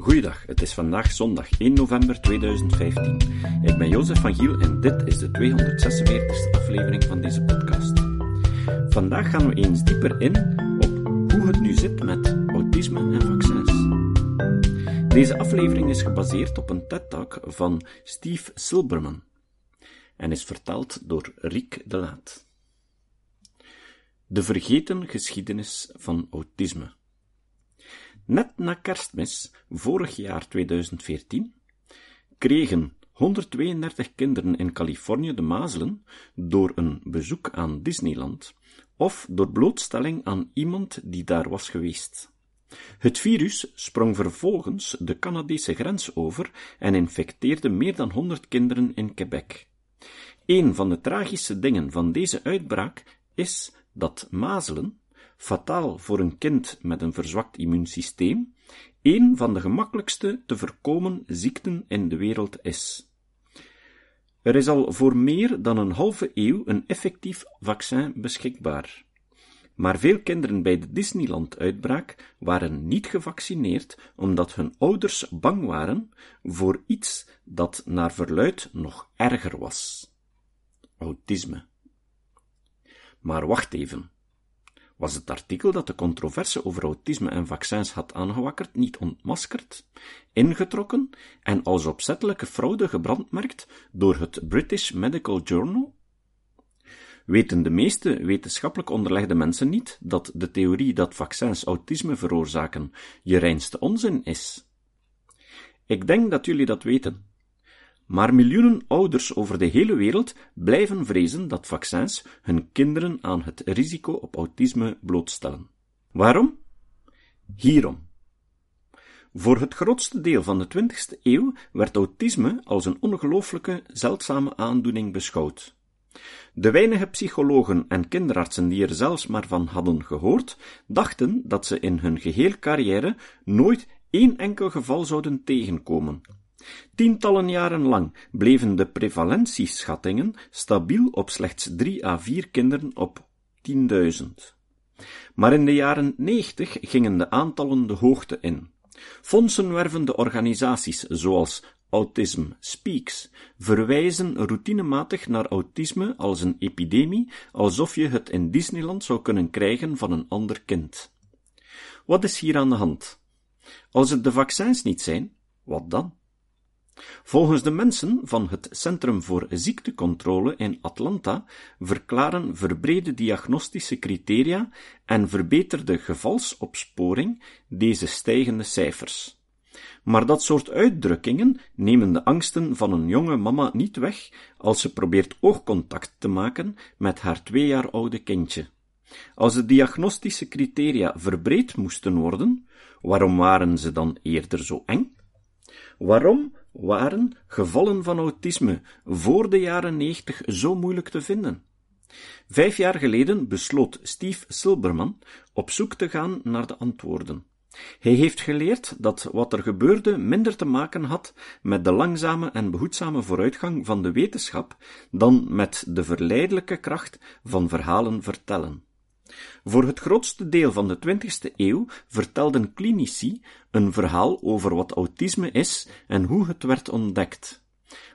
Goeiedag, het is vandaag zondag 1 november 2015. Ik ben Jozef van Giel en dit is de 246e aflevering van deze podcast. Vandaag gaan we eens dieper in op hoe het nu zit met autisme en vaccins. Deze aflevering is gebaseerd op een TED-talk van Steve Silberman en is vertaald door Riek de Laat. De vergeten geschiedenis van autisme. Net na kerstmis, vorig jaar 2014, kregen 132 kinderen in Californië de mazelen door een bezoek aan Disneyland of door blootstelling aan iemand die daar was geweest. Het virus sprong vervolgens de Canadese grens over en infecteerde meer dan 100 kinderen in Quebec. Een van de tragische dingen van deze uitbraak is dat mazelen, fataal voor een kind met een verzwakt immuunsysteem, een van de gemakkelijkste te voorkomen ziekten in de wereld is. Er is al voor meer dan een halve eeuw een effectief vaccin beschikbaar. Maar veel kinderen bij de Disneyland-uitbraak waren niet gevaccineerd omdat hun ouders bang waren voor iets dat naar verluid nog erger was. Autisme. Maar wacht even. Was het artikel dat de controverse over autisme en vaccins had aangewakkerd niet ontmaskerd, ingetrokken en als opzettelijke fraude gebrandmerkt door het British Medical Journal? Weten de meeste wetenschappelijk onderlegde mensen niet dat de theorie dat vaccins autisme veroorzaken je reinste onzin is? Ik denk dat jullie dat weten. Maar miljoenen ouders over de hele wereld blijven vrezen dat vaccins hun kinderen aan het risico op autisme blootstellen. Waarom? Hierom. Voor het grootste deel van de 20e eeuw werd autisme als een ongelooflijke, zeldzame aandoening beschouwd. De weinige psychologen en kinderartsen die er zelfs maar van hadden gehoord, dachten dat ze in hun geheel carrière nooit één enkel geval zouden tegenkomen. Tientallen jaren lang bleven de prevalentieschattingen stabiel op slechts 3 à 4 kinderen op 10.000. Maar in de jaren 90 gingen de aantallen de hoogte in. Fondsenwervende organisaties zoals Autism Speaks verwijzen routinematig naar autisme als een epidemie, alsof je het in Disneyland zou kunnen krijgen van een ander kind. Wat is hier aan de hand? Als het de vaccins niet zijn, wat dan? Volgens de mensen van het Centrum voor Ziektecontrole in Atlanta verklaren verbrede diagnostische criteria en verbeterde gevalsopsporing deze stijgende cijfers. Maar dat soort uitdrukkingen nemen de angsten van een jonge mama niet weg als ze probeert oogcontact te maken met haar twee jaar oude kindje. Als de diagnostische criteria verbreed moesten worden, waarom waren ze dan eerder zo eng? Waarom waren gevallen van autisme voor de jaren 90 zo moeilijk te vinden? Vijf jaar geleden besloot Steve Silberman op zoek te gaan naar de antwoorden. Hij heeft geleerd dat wat er gebeurde minder te maken had met de langzame en behoedzame vooruitgang van de wetenschap dan met de verleidelijke kracht van verhalen vertellen. Voor het grootste deel van de 20e eeuw vertelden klinici een verhaal over wat autisme is en hoe het werd ontdekt.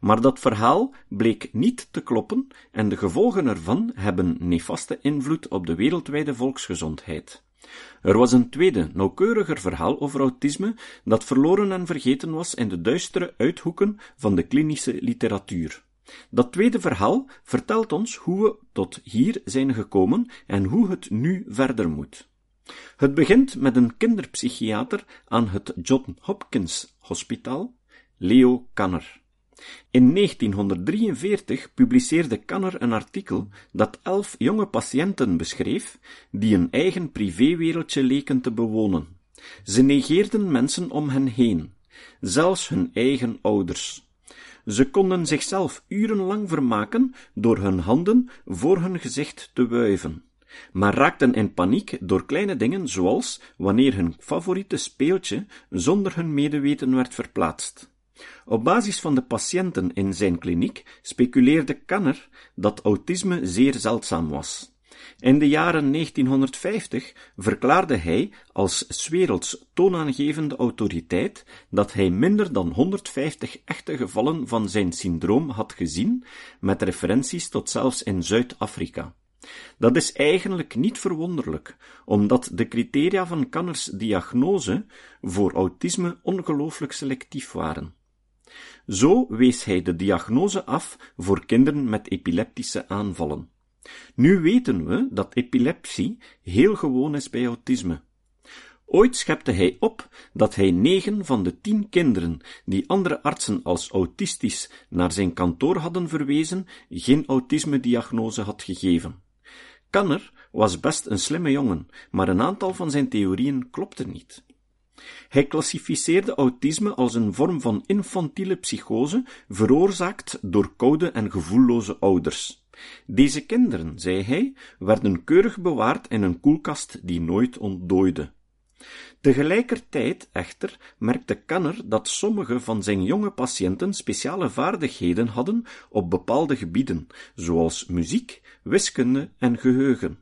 Maar dat verhaal bleek niet te kloppen en de gevolgen ervan hebben nefaste invloed op de wereldwijde volksgezondheid. Er was een tweede, nauwkeuriger verhaal over autisme dat verloren en vergeten was in de duistere uithoeken van de klinische literatuur. Dat tweede verhaal vertelt ons hoe we tot hier zijn gekomen en hoe het nu verder moet. Het begint met een kinderpsychiater aan het John Hopkins Hospitaal, Leo Kanner. In 1943 publiceerde Kanner een artikel dat elf jonge patiënten beschreef die een eigen privéwereldje leken te bewonen. Ze negeerden mensen om hen heen, zelfs hun eigen ouders. Ze konden zichzelf urenlang vermaken door hun handen voor hun gezicht te wuiven, maar raakten in paniek door kleine dingen zoals wanneer hun favoriete speeltje zonder hun medeweten werd verplaatst. Op basis van de patiënten in zijn kliniek speculeerde Kanner dat autisme zeer zeldzaam was. In de jaren 1950 verklaarde hij als werelds toonaangevende autoriteit dat hij minder dan 150 echte gevallen van zijn syndroom had gezien, met referenties tot zelfs in Zuid-Afrika. Dat is eigenlijk niet verwonderlijk, omdat de criteria van Kanners diagnose voor autisme ongelooflijk selectief waren. Zo wees hij de diagnose af voor kinderen met epileptische aanvallen. Nu weten we dat epilepsie heel gewoon is bij autisme. Ooit schepte hij op dat hij negen van de tien kinderen die andere artsen als autistisch naar zijn kantoor hadden verwezen, geen autisme-diagnose had gegeven. Kanner was best een slimme jongen, maar een aantal van zijn theorieën klopte niet. Hij klassificeerde autisme als een vorm van infantiele psychose, veroorzaakt door koude en gevoelloze ouders. Deze kinderen, zei hij, werden keurig bewaard in een koelkast die nooit ontdooide. Tegelijkertijd echter merkte Kanner dat sommige van zijn jonge patiënten speciale vaardigheden hadden op bepaalde gebieden, zoals muziek, wiskunde en geheugen.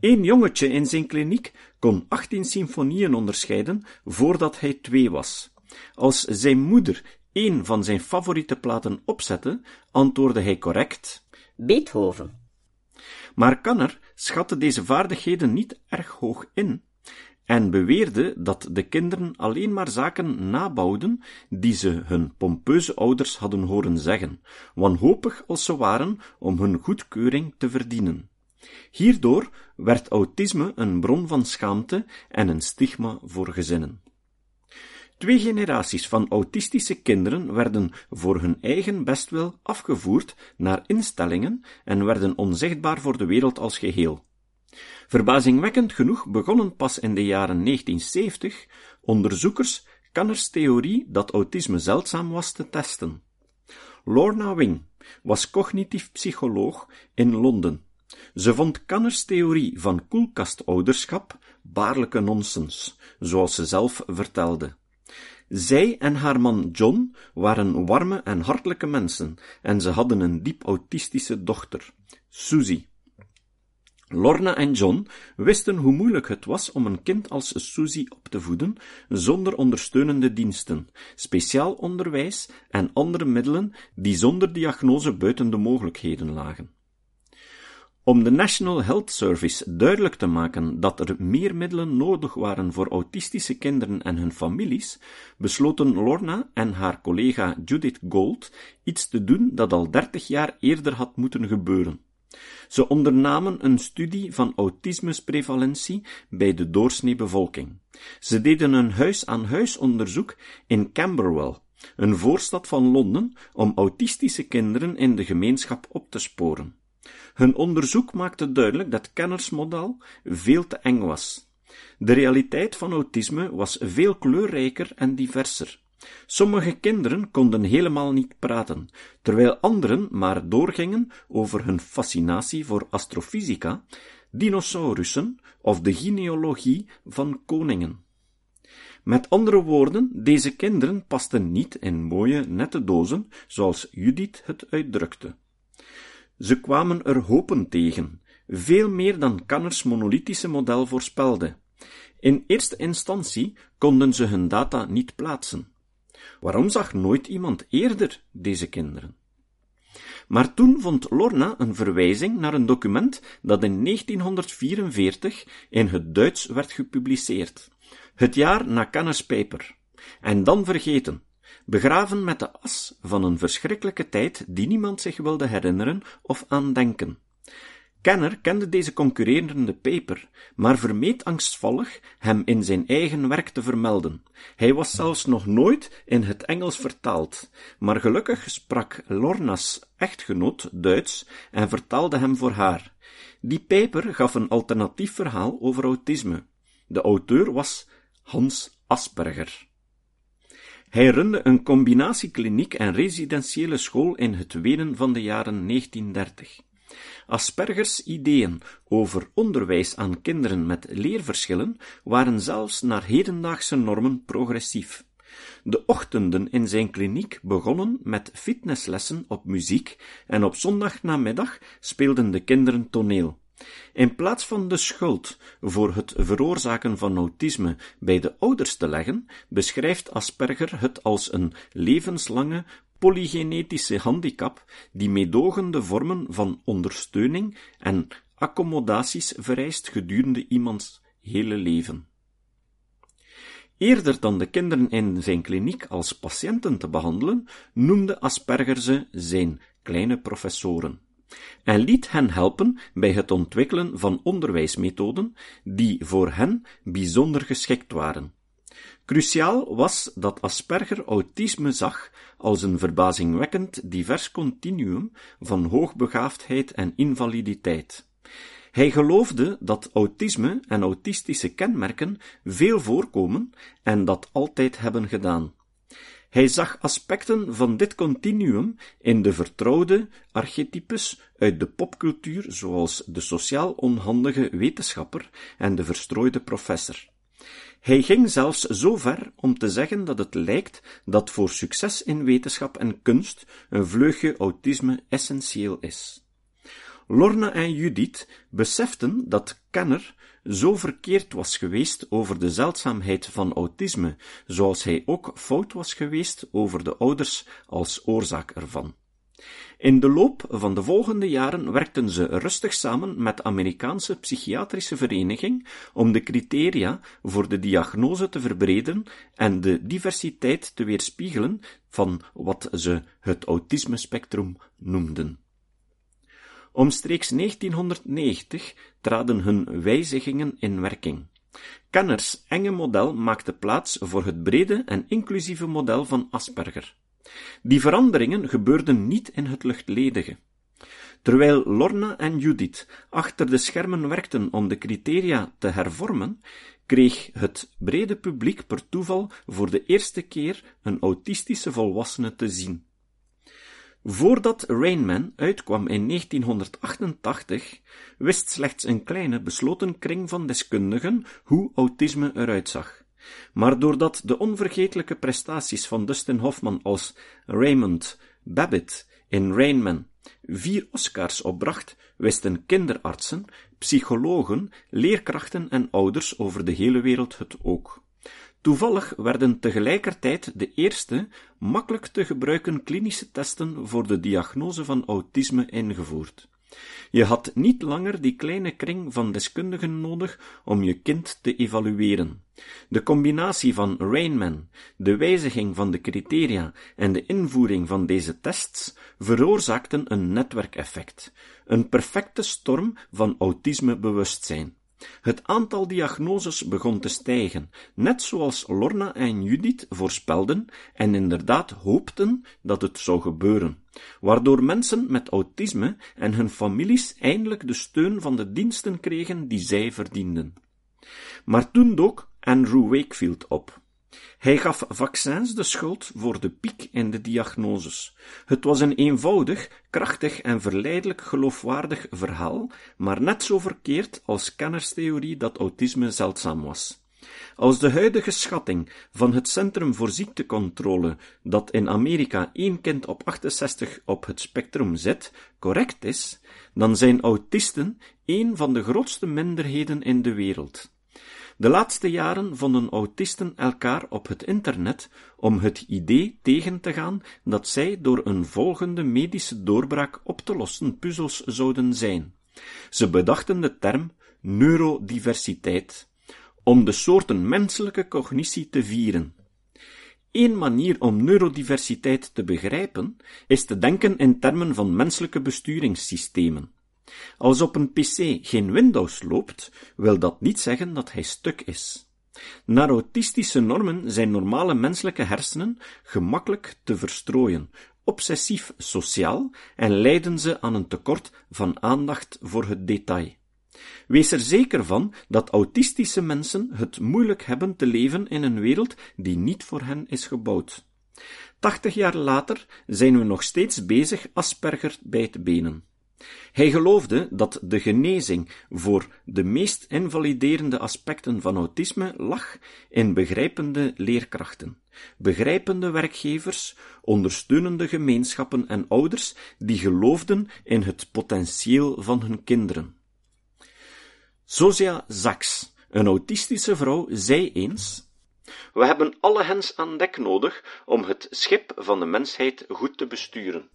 Een jongetje in zijn kliniek kon 18 symfonieën onderscheiden voordat hij twee was. Als zijn moeder een van zijn favoriete platen opzette, antwoordde hij correct Beethoven. Maar Kanner schatte deze vaardigheden niet erg hoog in en beweerde dat de kinderen alleen maar zaken nabouwden die ze hun pompeuze ouders hadden horen zeggen, wanhopig als ze waren om hun goedkeuring te verdienen. Hierdoor werd autisme een bron van schaamte en een stigma voor gezinnen. Twee generaties van autistische kinderen werden voor hun eigen bestwil afgevoerd naar instellingen en werden onzichtbaar voor de wereld als geheel. Verbazingwekkend genoeg begonnen pas in de jaren 1970 onderzoekers Kanners theorie dat autisme zeldzaam was te testen. Lorna Wing was cognitief psycholoog in Londen. Ze vond Kanners theorie van koelkastouderschap baarlijke nonsens, zoals ze zelf vertelde. Zij en haar man John waren warme en hartelijke mensen en ze hadden een diep autistische dochter, Susie. Lorna en John wisten hoe moeilijk het was om een kind als Susie op te voeden zonder ondersteunende diensten, speciaal onderwijs en andere middelen die zonder diagnose buiten de mogelijkheden lagen. Om de National Health Service duidelijk te maken dat er meer middelen nodig waren voor autistische kinderen en hun families, besloten Lorna en haar collega Judith Gold iets te doen dat al dertig jaar eerder had moeten gebeuren. Ze ondernamen een studie van autismusprevalentie bij de doorsnee bevolking. Ze deden een huis-aan-huis onderzoek in Camberwell, een voorstad van Londen, om autistische kinderen in de gemeenschap op te sporen. Hun onderzoek maakte duidelijk dat Kenners model veel te eng was. De realiteit van autisme was veel kleurrijker en diverser. Sommige kinderen konden helemaal niet praten, terwijl anderen maar doorgingen over hun fascinatie voor astrofysica, dinosaurussen of de genealogie van koningen. Met andere woorden, deze kinderen pasten niet in mooie, nette dozen, zoals Judith het uitdrukte. Ze kwamen er hopen tegen, veel meer dan Kanners monolithische model voorspelde. In eerste instantie konden ze hun data niet plaatsen. Waarom zag nooit iemand eerder deze kinderen? Maar toen vond Lorna een verwijzing naar een document dat in 1944 in het Duits werd gepubliceerd, het jaar na Kanners paper, en dan vergeten, begraven met de as van een verschrikkelijke tijd die niemand zich wilde herinneren of aan denken. Kenner kende deze concurrerende paper, maar vermeed angstvallig hem in zijn eigen werk te vermelden. Hij was zelfs nog nooit in het Engels vertaald, maar gelukkig sprak Lorna's echtgenoot Duits en vertaalde hem voor haar. Die paper gaf een alternatief verhaal over autisme. De auteur was Hans Asperger. Hij runde een combinatiekliniek en residentiële school in het Wenen van de jaren 1930. Aspergers ideeën over onderwijs aan kinderen met leerverschillen waren zelfs naar hedendaagse normen progressief. De ochtenden in zijn kliniek begonnen met fitnesslessen op muziek en op zondagnamiddag speelden de kinderen toneel. In plaats van de schuld voor het veroorzaken van autisme bij de ouders te leggen, beschrijft Asperger het als een levenslange polygenetische handicap die meedogende vormen van ondersteuning en accommodaties vereist gedurende iemands hele leven. Eerder dan de kinderen in zijn kliniek als patiënten te behandelen, noemde Asperger ze zijn kleine professoren en liet hen helpen bij het ontwikkelen van onderwijsmethoden die voor hen bijzonder geschikt waren. Cruciaal was dat Asperger autisme zag als een verbazingwekkend divers continuum van hoogbegaafdheid en invaliditeit. Hij geloofde dat autisme en autistische kenmerken veel voorkomen en dat altijd hebben gedaan. Hij zag aspecten van dit continuum in de vertrouwde archetypes uit de popcultuur, zoals de sociaal onhandige wetenschapper en de verstrooide professor. Hij ging zelfs zo ver om te zeggen dat het lijkt dat voor succes in wetenschap en kunst een vleugje autisme essentieel is. Lorna en Judith beseften dat Kenner zo verkeerd was geweest over de zeldzaamheid van autisme, zoals hij ook fout was geweest over de ouders als oorzaak ervan. In de loop van de volgende jaren werkten ze rustig samen met Amerikaanse Psychiatrische Vereniging om de criteria voor de diagnose te verbreden en de diversiteit te weerspiegelen van wat ze het autismespectrum noemden. Omstreeks 1990 traden hun wijzigingen in werking. Kenners enge model maakte plaats voor het brede en inclusieve model van Asperger. Die veranderingen gebeurden niet in het luchtledige. Terwijl Lorna en Judith achter de schermen werkten om de criteria te hervormen, kreeg het brede publiek per toeval voor de eerste keer een autistische volwassene te zien. Voordat Rainman uitkwam in 1988, wist slechts een kleine besloten kring van deskundigen hoe autisme eruit zag. Maar doordat de onvergetelijke prestaties van Dustin Hoffman als Raymond Babbitt in Rainman vier Oscars opbracht, wisten kinderartsen, psychologen, leerkrachten en ouders over de hele wereld het ook. Toevallig werden tegelijkertijd de eerste, makkelijk te gebruiken klinische testen voor de diagnose van autisme ingevoerd. Je had niet langer die kleine kring van deskundigen nodig om je kind te evalueren. De combinatie van Rainman, de wijziging van de criteria en de invoering van deze tests veroorzaakten een netwerkeffect, een perfecte storm van autismebewustzijn. Het aantal diagnoses begon te stijgen, net zoals Lorna en Judith voorspelden en inderdaad hoopten dat het zou gebeuren, waardoor mensen met autisme en hun families eindelijk de steun van de diensten kregen die zij verdienden. Maar toen dook Andrew Wakefield op. Hij gaf vaccins de schuld voor de piek in de diagnoses. Het was een eenvoudig, krachtig en verleidelijk geloofwaardig verhaal, maar net zo verkeerd als kennerstheorie dat autisme zeldzaam was. Als de huidige schatting van het Centrum voor Ziektecontrole, dat in Amerika één kind op 68 op het spectrum zit, correct is, dan zijn autisten een van de grootste minderheden in de wereld. De laatste jaren vonden autisten elkaar op het internet om het idee tegen te gaan dat zij door een volgende medische doorbraak op te lossen puzzels zouden zijn. Ze bedachten de term neurodiversiteit om de soorten menselijke cognitie te vieren. Eén manier om neurodiversiteit te begrijpen is te denken in termen van menselijke besturingssystemen. Als op een pc geen Windows loopt, wil dat niet zeggen dat hij stuk is. Naar autistische normen zijn normale menselijke hersenen gemakkelijk te verstrooien, obsessief sociaal en leiden ze aan een tekort van aandacht voor het detail. Wees er zeker van dat autistische mensen het moeilijk hebben te leven in een wereld die niet voor hen is gebouwd. Tachtig jaar later zijn we nog steeds bezig Asperger bij te benen. Hij geloofde dat de genezing voor de meest invaliderende aspecten van autisme lag in begrijpende leerkrachten, begrijpende werkgevers, ondersteunende gemeenschappen en ouders die geloofden in het potentieel van hun kinderen. Zozia Zaks, een autistische vrouw, zei eens: We hebben alle hens aan dek nodig om het schip van de mensheid goed te besturen.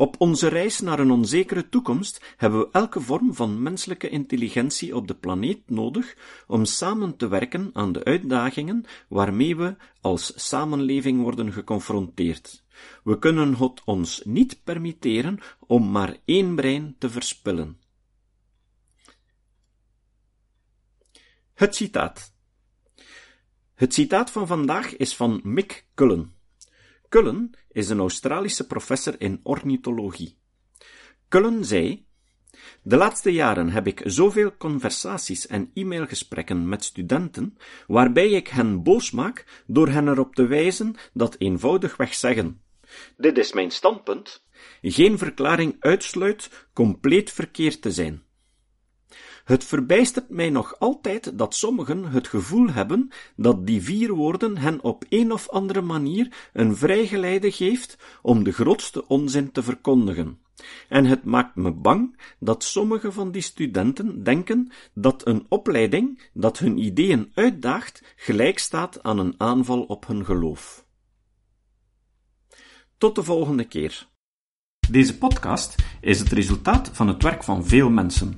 Op onze reis naar een onzekere toekomst hebben we elke vorm van menselijke intelligentie op de planeet nodig om samen te werken aan de uitdagingen waarmee we als samenleving worden geconfronteerd. We kunnen het ons niet permitteren om maar één brein te verspillen. Het citaat. Het citaat van vandaag is van Mick Cullen. Cullen is een Australische professor in ornithologie. Cullen zei: De laatste jaren heb ik zoveel conversaties en e-mailgesprekken met studenten, waarbij ik hen boos maak door hen erop te wijzen dat eenvoudigweg zeggen: Dit is mijn standpunt, geen verklaring uitsluit compleet verkeerd te zijn. Het verbijstert mij nog altijd dat sommigen het gevoel hebben dat die vier woorden hen op een of andere manier een vrijgeleide geeft om de grootste onzin te verkondigen. En het maakt me bang dat sommige van die studenten denken dat een opleiding dat hun ideeën uitdaagt gelijk staat aan een aanval op hun geloof. Tot de volgende keer. Deze podcast is het resultaat van het werk van veel mensen.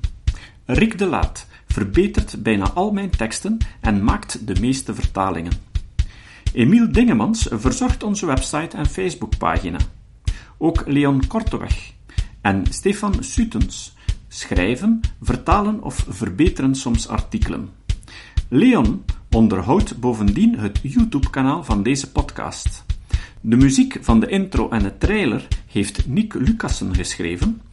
Rick de Laat verbetert bijna al mijn teksten en maakt de meeste vertalingen. Emiel Dingemans verzorgt onze website en Facebookpagina. Ook Leon Korteweg en Stefan Sutens schrijven, vertalen of verbeteren soms artikelen. Leon onderhoudt bovendien het YouTube-kanaal van deze podcast. De muziek van de intro en de trailer heeft Nick Lucassen geschreven